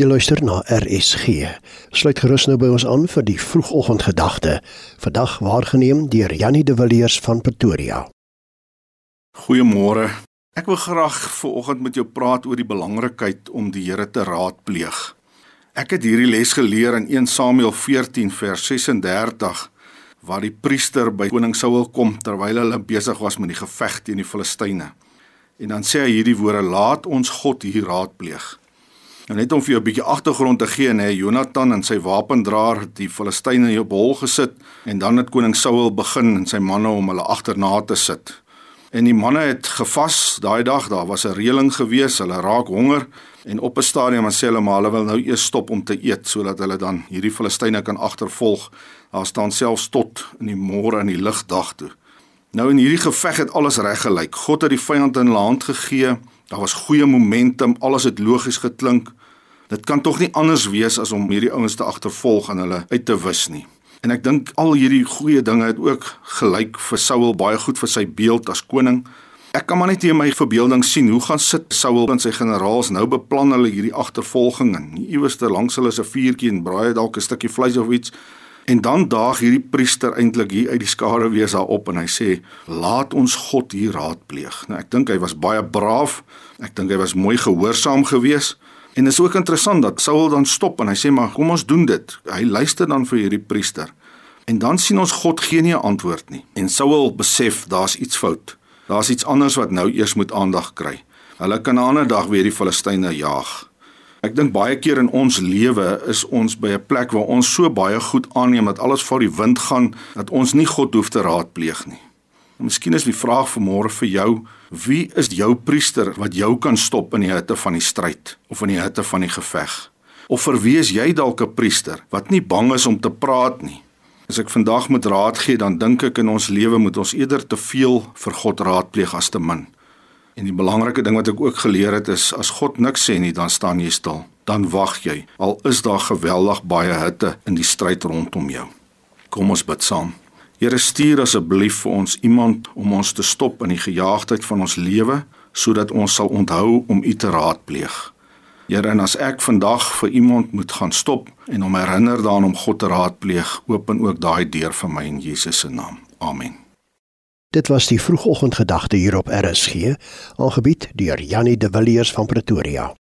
Jy luister na RSG. Sluit gerus nou by ons aan vir die vroegoggendgedagte. Vandag waargeneem deur Jannie de Villiers van Pretoria. Goeiemôre. Ek wil graag vanoggend met jou praat oor die belangrikheid om die Here te raadpleeg. Ek het hierdie les geleer in 1 Samuel 14 vers 36 waar die priester by koning Saul kom terwyl hulle besig was met die geveg teen die Filistyne. En dan sê hy hierdie woorde: "Laat ons God hier raadpleeg." Nou net om vir jou 'n bietjie agtergrond te gee, nê, Jonathan en sy wapendraer het die Filistyne op hol gesit en dan het koning Saul begin en sy manne om hulle agterna te sit. En die manne het gevas daai dag, daar was 'n reëling gewees, hulle raak honger en op 'n stadium sê hulle maar hulle wil nou eers stop om te eet sodat hulle dan hierdie Filistyne kan agtervolg. Daar staan selfs tot in die môre in die ligdag toe. Nou in hierdie geveg het alles reg gelyk. God het die vyand in hulle hand gegee. Daar was goeie momentum, alles het logies geklink. Dit kan tog nie anders wees as om hierdie ouens te agtervolg en hulle uit te wis nie. En ek dink al hierdie goeie dinge het ook gelyk vir Saul baie goed vir sy beeld as koning. Ek kan maar net in my verbeelding sien hoe gaan sit Saul en sy generaals nou beplan hulle hierdie agtervolging en iewers ter langs hulle is 'n vuurtjie en braai dalk 'n stukkie vleis of iets. En dan daag hierdie priester eintlik hier uit die skare weer daar op en hy sê: "Laat ons God hier raadpleeg." Nou ek dink hy was baie braaf. Ek dink hy was mooi gehoorsaam geweest. En dit is ook interessant dat Saul dan stop en hy sê maar kom ons doen dit. Hy luister dan vir hierdie priester. En dan sien ons God gee nie 'n antwoord nie. En Saul besef daar's iets fout. Daar's iets anders wat nou eers moet aandag kry. Hulle kan 'n ander dag weer die Filistyne jaag. Ek dink baie keer in ons lewe is ons by 'n plek waar ons so baie goed aanneem dat alles vir die wind gaan dat ons nie God hoef te raadpleeg nie. Miskien is die vraag vir môre vir jou, wie is jou priester wat jou kan stop in die hitte van die stryd of in die hitte van die geveg? Of vir wie is jy dalk 'n priester wat nie bang is om te praat nie? As ek vandag moet raad gee, dan dink ek in ons lewe moet ons eerder te veel vir God raadpleeg as te min. En die belangrike ding wat ek ook geleer het is as God niks sê nie, dan staan jy stil. Dan wag jy al is daar geweldig baie hitte in die stryd rondom jou. Kom ons bid saam. Here stuur asseblief vir ons iemand om ons te stop in die gejaagdheid van ons lewe sodat ons sal onthou om U te raadpleeg. Here, en as ek vandag vir iemand moet gaan stop en hom herinner daaraan om God te raadpleeg, open ook daai deur vir my in Jesus se naam. Amen. Dit was die vroegoggendgedagte hier op RSG, aangebied deur Janie de Villiers van Pretoria.